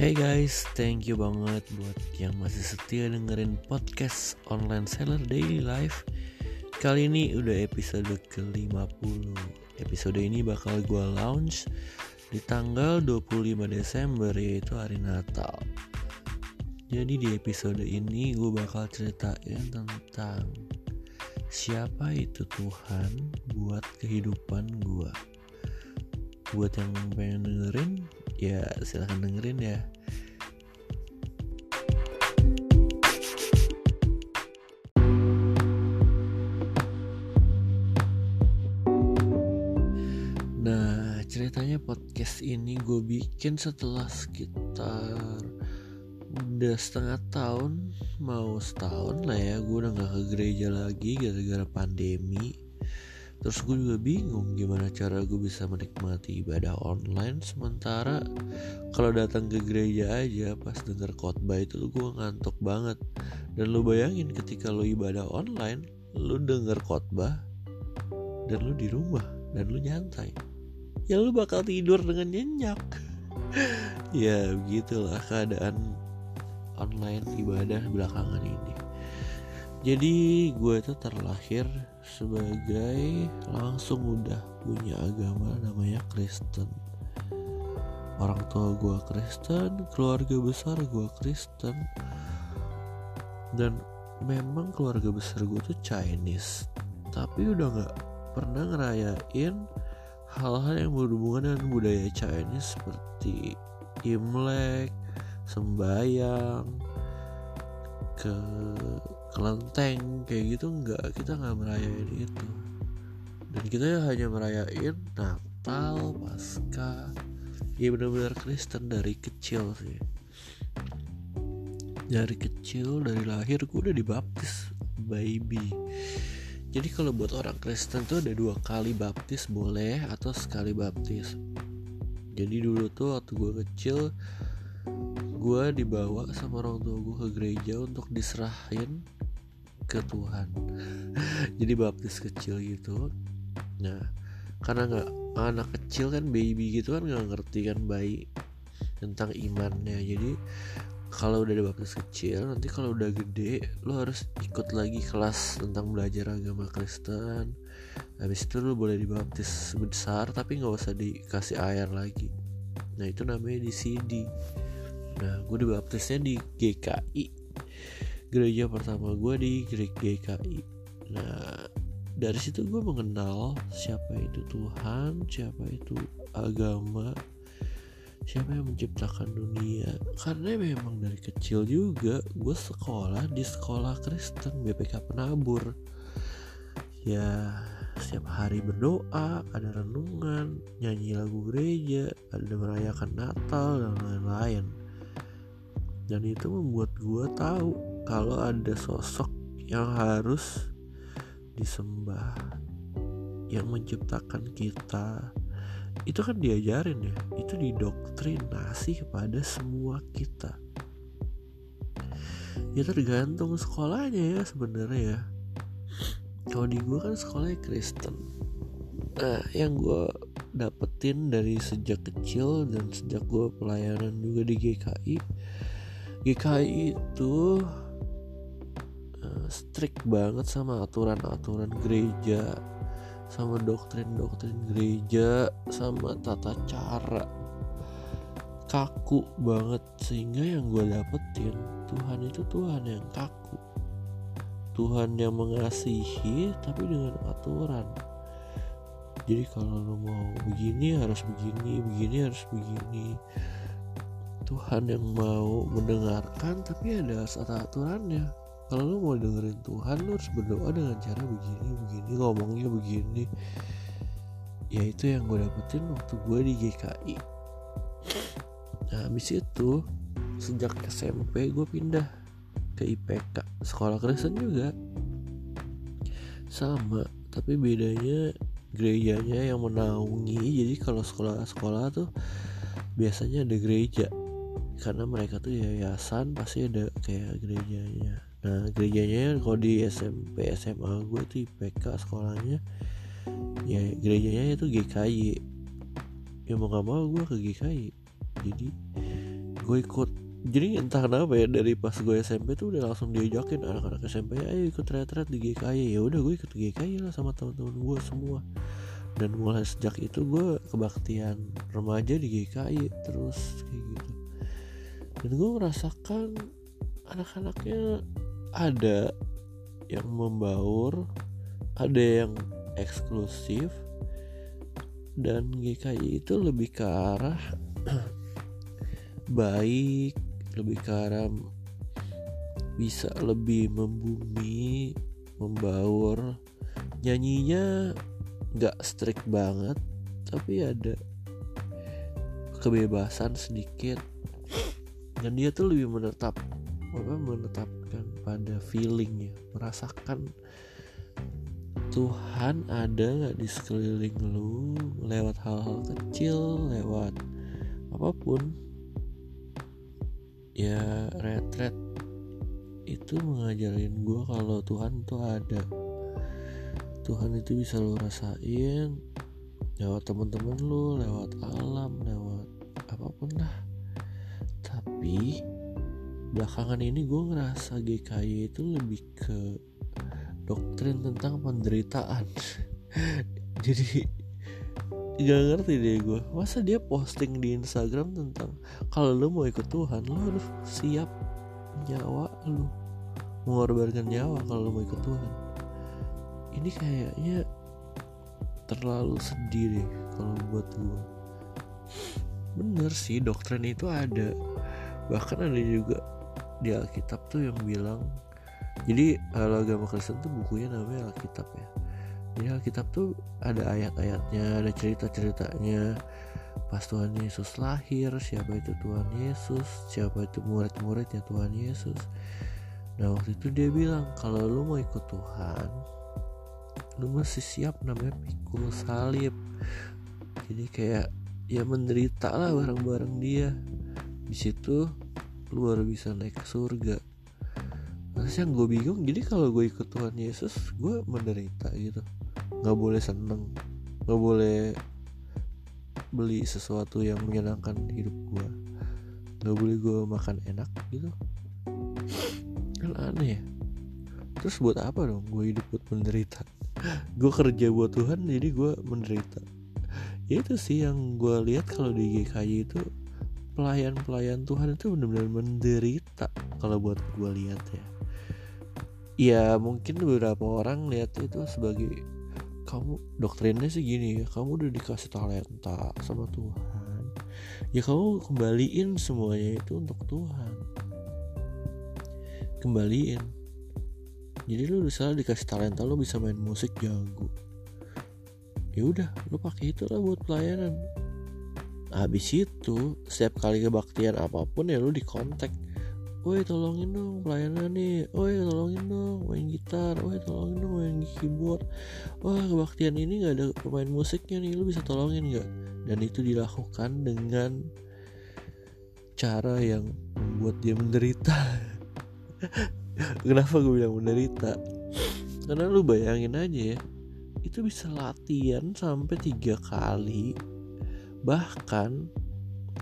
Hey guys, thank you banget buat yang masih setia dengerin podcast online seller daily life. Kali ini udah episode ke-50. Episode ini bakal gue launch di tanggal 25 Desember yaitu hari Natal. Jadi di episode ini gue bakal ceritain tentang Siapa itu Tuhan buat kehidupan gue Buat yang pengen dengerin ya silahkan dengerin ya. Nah ceritanya podcast ini gue bikin setelah sekitar udah setengah tahun mau setahun lah ya. Gue udah gak ke gereja lagi gara-gara pandemi Terus gue juga bingung gimana cara gue bisa menikmati ibadah online sementara kalau datang ke gereja aja pas denger khotbah itu gue ngantuk banget. Dan lu bayangin ketika lu ibadah online, lu denger khotbah dan lu di rumah dan lu nyantai. Ya lu bakal tidur dengan nyenyak. ya begitulah keadaan online ibadah belakangan ini. Jadi gue itu terlahir sebagai langsung udah punya agama namanya Kristen. Orang tua gue Kristen, keluarga besar gue Kristen, dan memang keluarga besar gue tuh Chinese, tapi udah nggak pernah ngerayain hal-hal yang berhubungan dengan budaya Chinese seperti Imlek, sembayang, ke kelenteng kayak gitu nggak kita nggak merayain itu. Dan kita hanya merayain Natal Pasca. Ya benar-benar Kristen dari kecil sih. Dari kecil dari lahir gue udah dibaptis baby. Jadi kalau buat orang Kristen tuh ada dua kali baptis boleh atau sekali baptis. Jadi dulu tuh waktu gue kecil gue dibawa sama orang tua gue ke gereja untuk diserahin ke Tuhan. Jadi baptis kecil gitu. Nah karena nggak anak kecil kan baby gitu kan nggak ngerti kan bayi tentang imannya. Jadi kalau udah dibaptis kecil nanti kalau udah gede lo harus ikut lagi kelas tentang belajar agama Kristen. Habis itu lo boleh dibaptis besar tapi nggak usah dikasih air lagi. Nah itu namanya di CD nah gue dibaptisnya di GKI gereja pertama gue di GKI nah dari situ gue mengenal siapa itu Tuhan siapa itu agama siapa yang menciptakan dunia. Karena memang dari kecil juga gue sekolah di sekolah Kristen BPK Penabur. Ya setiap hari berdoa ada renungan nyanyi lagu gereja ada merayakan Natal dan lain-lain. Dan itu membuat gue tahu kalau ada sosok yang harus disembah yang menciptakan kita itu kan diajarin ya. Itu didoktrinasi kepada semua kita. Ya tergantung sekolahnya ya sebenarnya ya. Kalau di gue kan sekolahnya Kristen. Nah yang gue dapetin dari sejak kecil dan sejak gue pelayanan juga di GKI GKI itu strict banget sama aturan-aturan gereja sama doktrin-doktrin gereja sama tata cara. Kaku banget sehingga yang gue dapetin Tuhan itu Tuhan yang kaku. Tuhan yang mengasihi tapi dengan aturan. Jadi kalau lo mau begini harus begini begini harus begini. Tuhan yang mau mendengarkan tapi ada aturannya kalau lo mau dengerin Tuhan lo harus berdoa dengan cara begini begini ngomongnya begini. Ya itu yang gue dapetin waktu gue di GKI nah habis itu sejak SMP gue pindah ke IPK sekolah Kristen juga. Sama tapi bedanya gerejanya yang menaungi. Jadi kalau sekolah-sekolah tuh biasanya ada gereja. Karena mereka tuh yayasan pasti ada kayak gerejanya nah gerejanya kalau di SMP SMA gue tuh IPK sekolahnya ya gerejanya itu GKI ya mau gak mau gue ke GKI jadi gue ikut. Jadi entah kenapa ya dari pas gue SMP tuh udah langsung diajakin anak-anak SMP ayo ikut retret di GKI ya udah gue ikut GKI lah sama teman-teman gue semua. Dan mulai sejak itu gue kebaktian remaja di GKI terus kayak gitu. Dan gue merasakan anak-anaknya ada yang membaur ada yang eksklusif dan GKI itu lebih ke arah baik lebih ke arah bisa lebih membumi membaur. Nyanyinya nggak strict banget tapi ada kebebasan sedikit. Dan dia tuh lebih menetap apa menetapkan pada feeling ya? Merasakan Tuhan ada nggak di sekeliling lu? Lewat hal-hal kecil lewat apa pun. Ya retret itu mengajarin gue kalau Tuhan tuh ada. Tuhan itu bisa lo rasain lewat temen-temen lo lewat alam lewat apa pun lah. Tapi belakangan ini gue ngerasa GKI itu lebih ke doktrin tentang penderitaan. Jadi gak ngerti deh gue masa dia posting di Instagram tentang kalau lo mau ikut Tuhan lo harus siap nyawa lo mengorbankan nyawa kalau lo mau ikut Tuhan. Ini kayaknya terlalu deh kalau buat gue bener sih doktrin itu ada. Bahkan ada juga di Alkitab tuh yang bilang jadi kalau agama Kristen tuh bukunya namanya Alkitab ya. Jadi Alkitab tuh ada ayat-ayatnya ada cerita-ceritanya. Pas Tuhan Yesus lahir siapa itu Tuhan Yesus siapa itu murid-muridnya Tuhan Yesus. Nah waktu itu dia bilang kalau lu mau ikut Tuhan lu masih siap namanya pikul salib. Jadi kayak ya menderita lah bareng-bareng dia. Di situ lu baru bisa naik ke surga. Terus yang gue bingung jadi kalau gue ikut Tuhan Yesus gue menderita gitu. Nggak boleh seneng nggak boleh beli sesuatu yang menyenangkan hidup gue. Nggak boleh gue makan enak gitu. Kan aneh ya. Terus buat apa dong gue hidup buat menderita? Gue kerja buat Tuhan jadi gue menderita. Ya itu sih yang gue lihat kalau di GKI itu pelayan-pelayan Tuhan itu benar-benar menderita kalau buat gue lihat ya. Ya mungkin beberapa orang lihat itu sebagai kamu doktrinnya sih gini ya kamu udah dikasih talenta sama Tuhan. Ya kamu kembaliin semuanya itu untuk Tuhan. Kembaliin. Jadi lu bisa dikasih talenta lu bisa main musik jago. Ya udah lu pakai itu lah buat pelayanan habis itu setiap kali kebaktian apa pun ya lu dikontak Woi tolongin dong pelayanan nih. Woi tolongin dong main gitar. Woi tolongin dong main keyboard. Wah kebaktian ini gak ada pemain musiknya nih. Lu bisa tolongin gak Dan itu dilakukan dengan Cara yang membuat dia menderita. Kenapa gue bilang menderita? Karena lu bayangin aja ya Itu bisa latihan sampai tiga kali Bahkan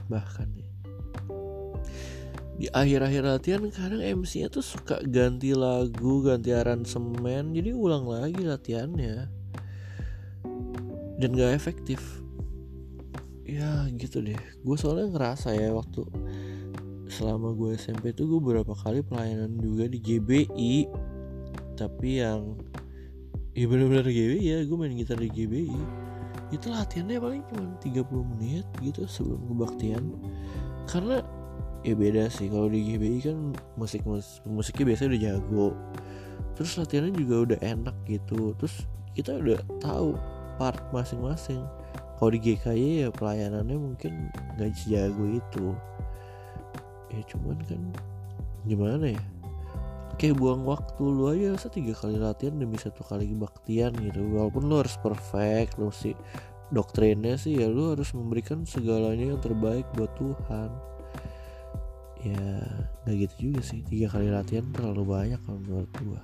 Bahkan ya di akhir-akhir latihan kadang MC-nya tuh suka ganti lagu, ganti aransemen, jadi ulang lagi latihannya. Dan gak efektif. Ya gitu deh. Gue soalnya ngerasa ya waktu selama gue SMP tuh gue beberapa kali pelayanan juga di GBI. Tapi yang ya bener-bener GBI ya, gue main gitar di GBI. Itu latihannya paling cuma 30 menit gitu sebelum kebaktian. Karena ya beda sih kalau di GBI kan musik musik musiknya biasanya udah jago. Terus latihannya juga udah enak gitu. Terus kita udah tahu part masing-masing. Kalau di GKY ya pelayanannya mungkin nggak sejago itu. Ya cuman kan gimana ya kayak buang waktu lu aja tiga kali latihan demi satu kali kebaktian gitu. Walaupun lu harus perfect lu sih doktrinnya sih ya lu harus memberikan segalanya yang terbaik buat Tuhan. Ya nggak gitu juga sih. Tiga kali latihan terlalu banyak kalau menurut gua.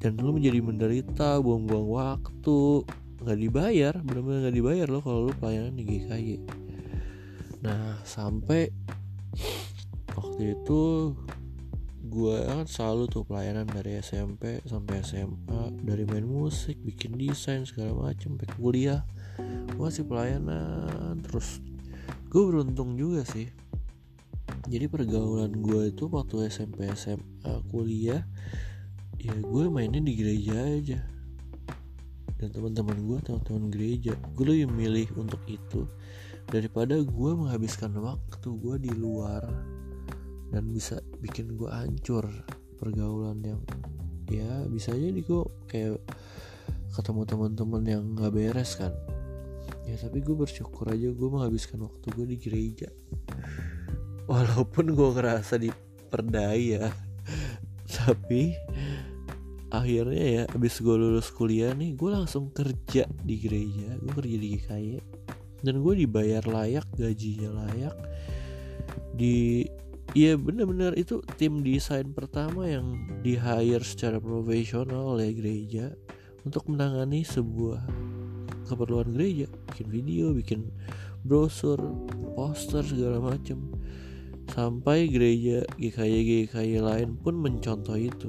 Dan lu menjadi menderita buang-buang waktu nggak dibayar benar-benar nggak dibayar loh kalau lu pelayanan di GKY nah sampai waktu itu gue kan selalu tuh pelayanan dari SMP sampai SMA dari main musik bikin desain segala macem sampai kuliah. Masih pelayanan terus. Gue beruntung juga sih. Jadi pergaulan gue itu waktu SMP SMA kuliah ya gue mainnya di gereja aja. Dan teman-teman gue teman-teman gereja gue lebih milih untuk itu daripada gue menghabiskan waktu gue di luar dan bisa bikin gue hancur pergaulan yang ya bisa jadi gue kayak ketemu teman-teman yang nggak beres kan. Ya tapi gue bersyukur aja gue menghabiskan waktu gue di gereja. Walaupun gue ngerasa diperdaya tapi akhirnya ya abis gue lulus kuliah nih gue langsung kerja di gereja gue kerja di GKY dan gue dibayar layak gajinya layak di Iya bener-bener itu tim desain pertama yang di hire secara profesional oleh gereja untuk menangani sebuah keperluan gereja, bikin video, bikin brosur, poster segala macem. Sampai gereja GKY GKY lain pun mencontoh itu.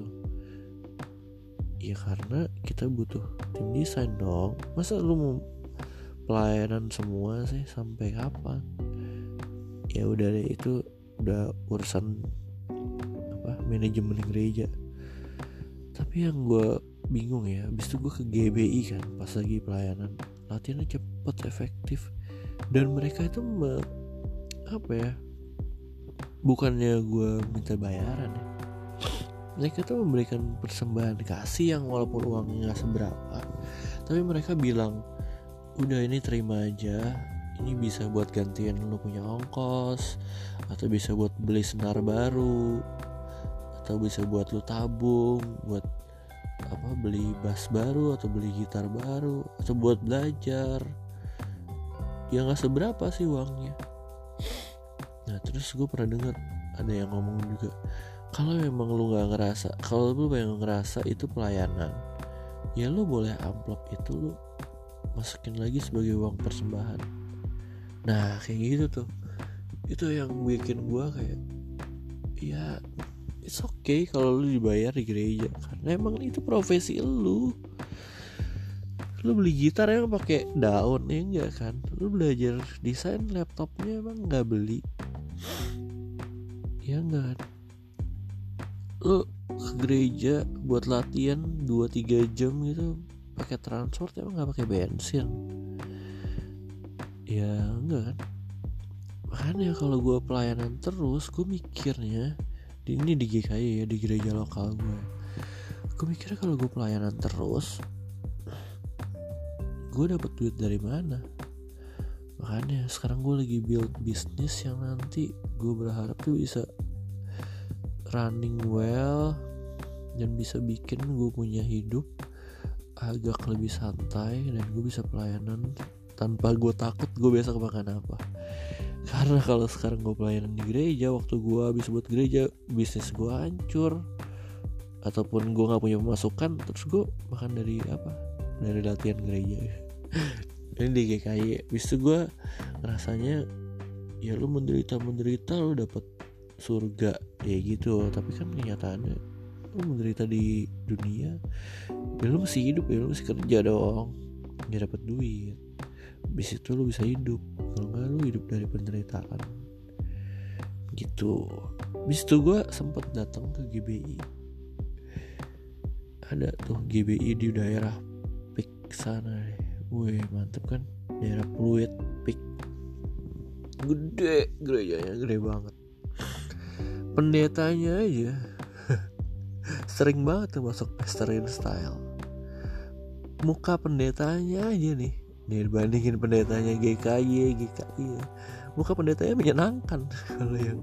Ya karena kita butuh tim desain dong. Masa lu mau pelayanan semua sih sampai kapan? Ya udah deh itu udah urusan apa manajemen gereja. Tapi yang gue bingung ya abis itu gue ke GBI kan pas lagi pelayanan. Latihannya cepet efektif. Dan mereka itu me, apa ya bukannya gue minta bayaran ya. Mereka tuh memberikan persembahan kasih yang walaupun uangnya seberapa tapi mereka bilang udah ini terima aja ini bisa buat gantian lo punya ongkos atau bisa buat beli senar baru atau bisa buat lo tabung buat apa beli bass baru atau beli gitar baru atau buat belajar. Ya nggak seberapa sih uangnya. Nah terus gue pernah dengar ada yang ngomong juga kalau memang lu nggak ngerasa kalau lu pengen ngerasa itu pelayanan ya lu boleh amplop itu lu masukin lagi sebagai uang persembahan nah kayak gitu tuh. Itu yang bikin gue kayak ya it's okay kalau lu dibayar di gereja karena emang itu profesi lu. Lu beli gitar emang pakai daun ya enggak kan? Lu belajar desain laptopnya emang nggak beli. Ya enggak. Lu ke gereja buat latihan 2-3 jam gitu pakai transport emang nggak pakai bensin ya enggak kan? Makanya kalau gue pelayanan terus gue mikirnya ini di GKI ya di gereja lokal gue gue mikirnya kalau gue pelayanan terus gue dapat duit dari mana? Makanya sekarang gue lagi build bisnis yang nanti gue berharap tuh bisa running well dan bisa bikin gue punya hidup agak lebih santai dan gue bisa pelayanan tanpa gue takut gue besok makan apa? Karena kalau sekarang gue pelayanan di gereja waktu gue habis buat gereja bisnis gue hancur. Ataupun gue nggak punya pemasukan terus gue makan dari apa? Dari latihan gereja. Ini di GKI bis itu gue rasanya ya lu menderita menderita lu dapat surga. Ya gitu. Tapi kan kenyataannya lu menderita di dunia ya lu masih hidup ya lu masih kerja dong. Nggak dapat duit bis itu lu bisa hidup. Kalau nggak lu hidup dari penderitaan. Gitu. Bis itu gue sempet datang ke GBI ada tuh GBI di daerah Pik sana. Wih mantep kan? Daerah Pluit Pik. Gede gerejanya gede banget. Pendetanya aja. Sering banget tuh masuk pesterin style. Muka pendetanya aja nih dibandingin pendetanya GKY GKI ya. muka pendetanya menyenangkan. Kalau yang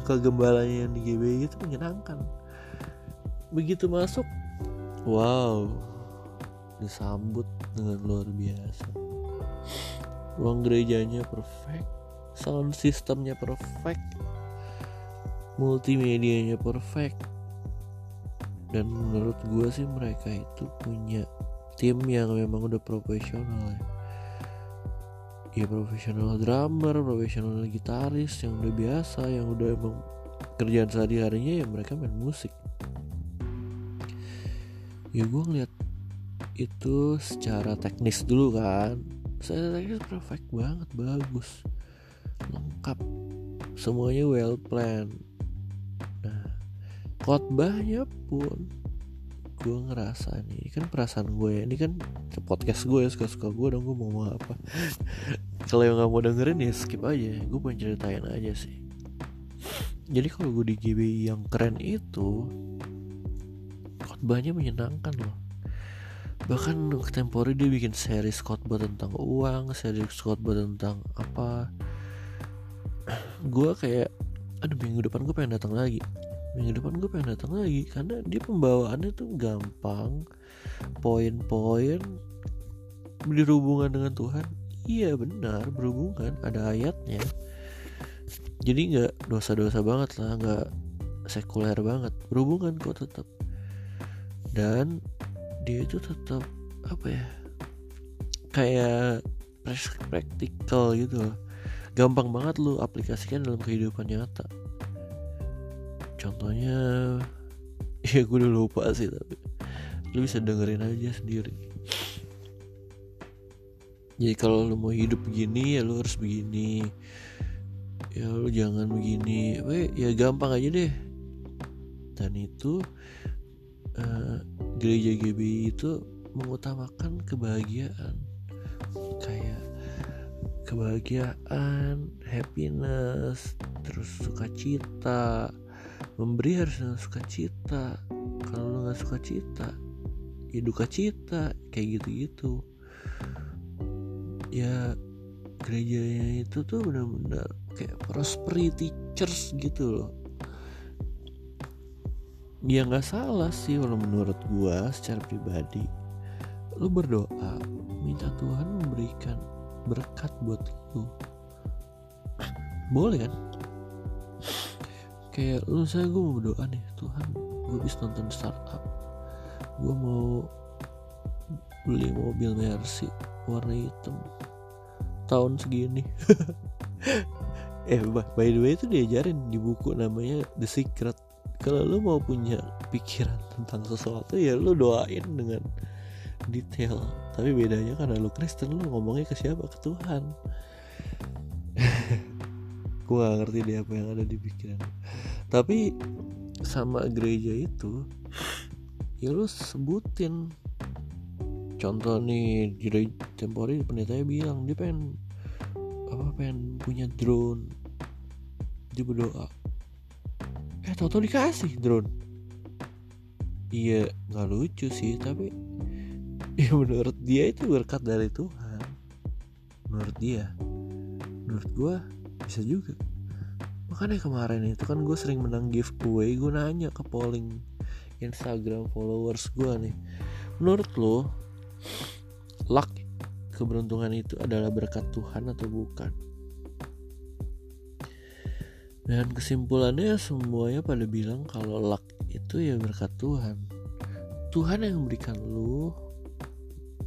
muka gembalanya yang di GBI itu menyenangkan. Begitu masuk wow disambut dengan luar biasa. Ruang gerejanya perfect sound systemnya perfect multimedianya perfect. Dan menurut gue sih mereka itu punya tim yang memang udah profesional ya ya profesional drummer profesional gitaris yang udah biasa yang udah emang kerjaan sehari harinya ya mereka main musik. Ya gue ngeliat itu secara teknis dulu kan. Saya teknis perfect banget bagus lengkap semuanya well planned. Nah khotbahnya pun gue ngerasa nih kan perasaan gue ya ini kan podcast gue ya suka suka gue dong gue mau apa. Kalau yang nggak mau dengerin ya skip aja gue pengen ceritain aja sih. Jadi kalau gue di GBI yang keren itu khotbahnya menyenangkan loh. Bahkan Tempori dia bikin series khotbah tentang uang series khotbah tentang apa. Gue kayak aduh minggu depan gue pengen datang lagi minggu depan gue pengen datang lagi karena dia pembawaannya tuh gampang. Poin-poin berhubungan dengan Tuhan. Iya benar berhubungan ada ayatnya. Jadi nggak dosa-dosa banget lah nggak sekuler banget. Berhubungan kok tetap. Dan dia itu tetap apa ya kayak praktikal gitu loh. Gampang banget lu aplikasikan dalam kehidupan nyata contohnya ya gue udah lupa sih tapi lu bisa dengerin aja sendiri. Jadi kalau lu mau hidup begini ya lu harus begini. Ya lu jangan begini. We ya gampang aja deh. Dan itu uh, gereja GBI itu mengutamakan kebahagiaan. Kayak kebahagiaan happiness terus sukacita memberi harus dengan sukacita. Kalau lo nggak sukacita ya duka cita kayak gitu-gitu. Ya gerejanya itu tuh benar-benar kayak prosperity church gitu loh. Ya nggak salah sih kalau menurut gua secara pribadi. Lu berdoa minta Tuhan memberikan berkat buat lu. Boleh kan kayak lu saya gue mau berdoa nih Tuhan gue bisa nonton startup. Gue mau beli mobil Mercy warna hitam tahun segini. Eh by the way itu diajarin di buku namanya The Secret. Kalau lu mau punya pikiran tentang sesuatu ya lu doain dengan detail. Tapi bedanya karena lu Kristen lu ngomongnya ke siapa? Ke Tuhan. Gue gak ngerti deh apa yang ada di pikiran tapi sama gereja itu ya lu sebutin. Contoh nih gereja tempori pendetanya bilang dia pengen apa pengen punya drone. Dia berdoa. Eh tau dikasih drone. Iya nggak lucu sih tapi ya menurut dia itu berkat dari Tuhan. Menurut dia. Menurut gue bisa juga makanya kemarin itu kan gue sering menang giveaway gue nanya ke polling Instagram followers gue nih. Menurut lo luck keberuntungan itu adalah berkat Tuhan atau bukan? Dan kesimpulannya semuanya pada bilang kalau luck itu ya berkat Tuhan. Tuhan yang memberikan lu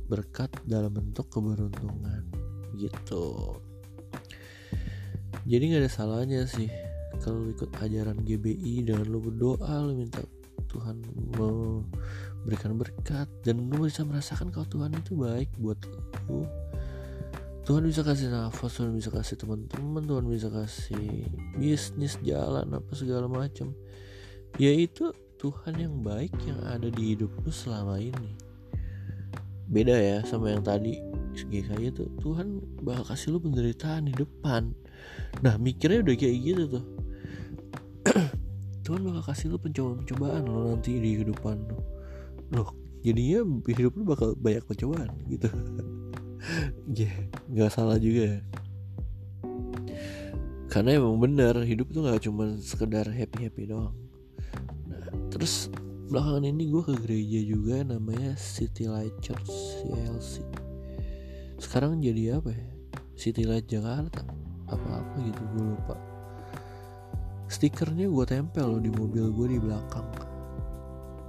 berkat dalam bentuk keberuntungan gitu jadi nggak ada salahnya sih kalau ikut ajaran GBI dengan lu berdoa lu minta Tuhan memberikan berkat dan lu bisa merasakan kalau Tuhan itu baik buat lu. Tuhan bisa kasih nafas Tuhan bisa kasih teman-teman Tuhan bisa kasih bisnis jalan apa segala macam ya itu Tuhan yang baik yang ada di hidup lu selama ini. Beda ya sama yang tadi GKI itu Tuhan bakal kasih lu penderitaan di depan. Nah mikirnya udah kayak gitu tuh. Tuhan bakal kasih lu pencobaan-pencobaan lo nanti di kehidupan lo loh jadinya hidup lu bakal banyak pencobaan gitu. Ya yeah, nggak salah juga ya. Karena emang bener hidup tuh nggak cuma sekedar happy happy doang. Nah terus belakangan ini gue ke gereja juga namanya City Light Church CLC sekarang jadi apa ya? City Light Jakarta. Apa-apa gitu gue lupa. Stikernya gue tempel loh di mobil gue di belakang.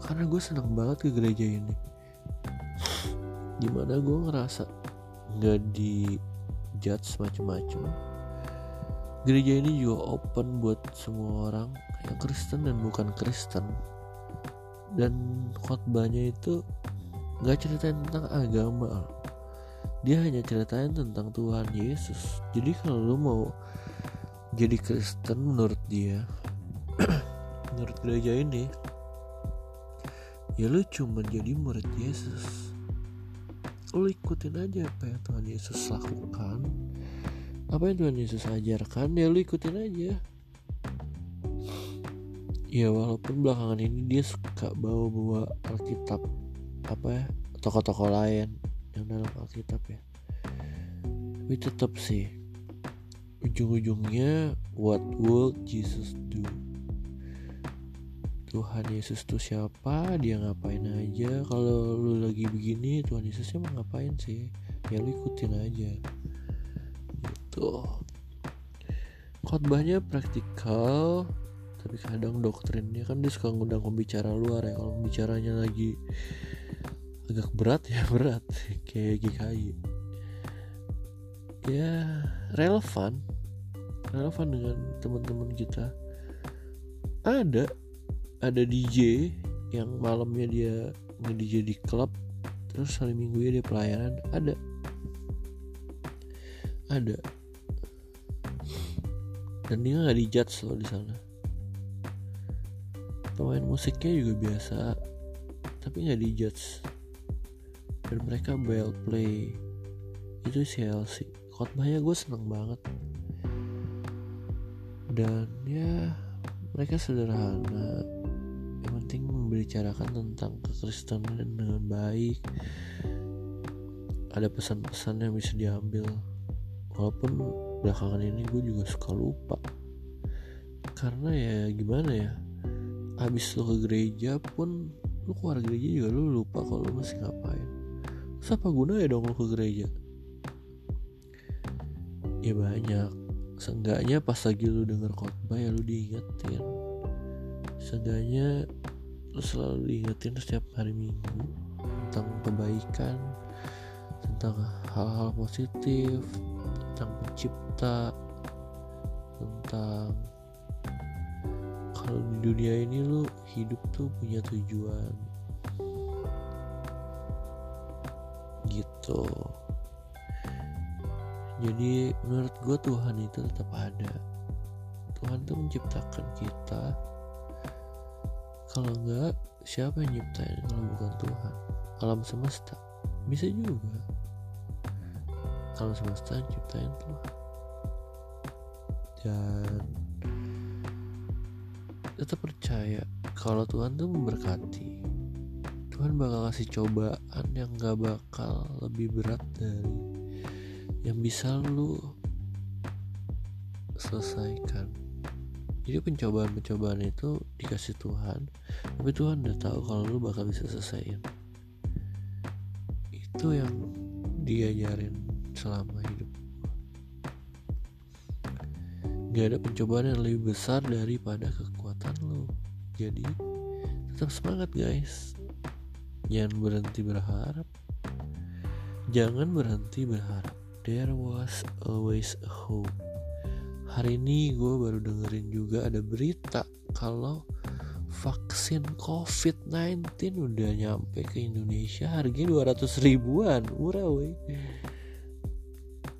Karena gue seneng banget ke gereja ini. Gimana gue ngerasa nggak di ngejudge macem-macem. Gereja ini juga open buat semua orang yang Kristen dan bukan Kristen. Dan khotbahnya itu nggak ceritain tentang agama dia hanya ceritain tentang Tuhan Yesus. Jadi kalau lu mau jadi Kristen menurut dia menurut gereja ini ya lu cuma jadi murid Yesus. Lu ikutin aja apa yang Tuhan Yesus lakukan. Apa yang Tuhan Yesus ajarkan ya lu ikutin aja. Ya walaupun belakangan ini dia suka bawa-bawa Alkitab apa ya tokoh-tokoh lain yang dalam Alkitab ya. Tapi tetap sih ujung-ujungnya what would Jesus do? Tuhan Yesus tuh siapa? Dia ngapain aja? Kalau lu lagi begini Tuhan Yesusnya mau ngapain sih? Ya lu ikutin aja. Gitu. Khotbahnya praktikal tapi kadang doktrinnya kan dia suka ngundang pembicara luar ya. Kalau pembicaranya lagi agak berat ya berat. Kayak GKI ya relevan. Relevan dengan teman-teman kita. Ada ada DJ yang malamnya dia nge-DJ di klub terus hari minggu dia pelayanan. Ada. Ada. Dan dia nggak dijudge loh di sana. Pemain musiknya juga biasa tapi nggak dijudge dan mereka well play. Itu CLC khotbahnya gue seneng banget. Dan ya mereka sederhana. Yang penting membicarakan tentang kekristenan dengan baik. Ada pesan-pesan yang bisa diambil. Walaupun belakangan ini gue juga suka lupa. Karena ya gimana ya? Habis lo ke gereja pun lo keluar gereja juga lo lupa kalau lo masih ngapain Terus apa guna ya dong lo ke gereja? Ya banyak. Seenggaknya pas lagi lu denger khotbah ya lu diingetin. Seenggaknya lu selalu diingetin setiap hari minggu tentang kebaikan tentang hal-hal positif tentang pencipta tentang kalau di dunia ini lu hidup tuh punya tujuan gitu. Jadi menurut gue Tuhan itu tetap ada. Tuhan tuh menciptakan kita. Kalau enggak siapa yang nyiptain kalau bukan Tuhan? Alam semesta. Bisa juga. Alam semesta ciptain Tuhan. Dan tetap percaya kalau Tuhan tuh memberkati. Tuhan bakal kasih cobaan yang gak bakal lebih berat dari yang bisa lu selesaikan. Jadi pencobaan-pencobaan itu dikasih Tuhan tapi Tuhan udah tahu kalau lu bakal bisa selesaiin. Itu yang diajarin selama hidup gak ada pencobaan yang lebih besar daripada kekuatan lu. Jadi tetap semangat guys jangan berhenti berharap. Jangan berhenti berharap. There was always a hope. Hari ini gue baru dengerin juga ada berita kalau vaksin COVID-19 udah nyampe ke Indonesia harganya 200 ribuan. Murah woi.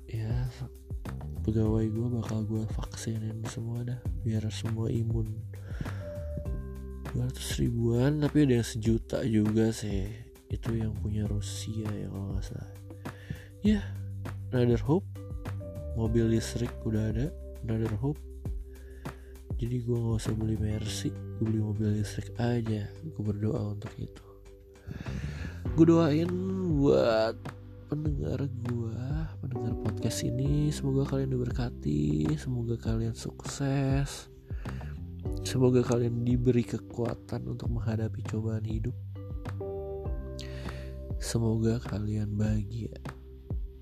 Ya pegawai gue bakal gue vaksinin semua dah biar semua imun 200 ribuan tapi ada yang sejuta juga sih. Itu yang punya Rusia ya kalau nggak salah. Ya another hope. Mobil listrik udah ada another hope. Jadi gue nggak usah beli Mercy gue beli mobil listrik aja. Gue berdoa untuk itu. Gue doain buat pendengar gue pendengar podcast ini. Semoga kalian diberkati semoga kalian sukses Semoga kalian diberi kekuatan untuk menghadapi cobaan hidup. Semoga kalian bahagia.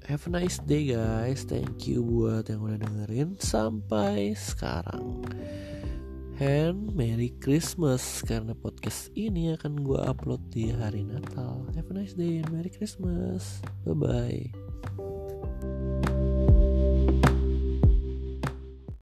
Have a nice day guys. Thank you buat yang udah dengerin sampai sekarang. And Merry Christmas karena podcast ini akan gue upload di hari Natal. Have a nice day and Merry Christmas. Bye bye.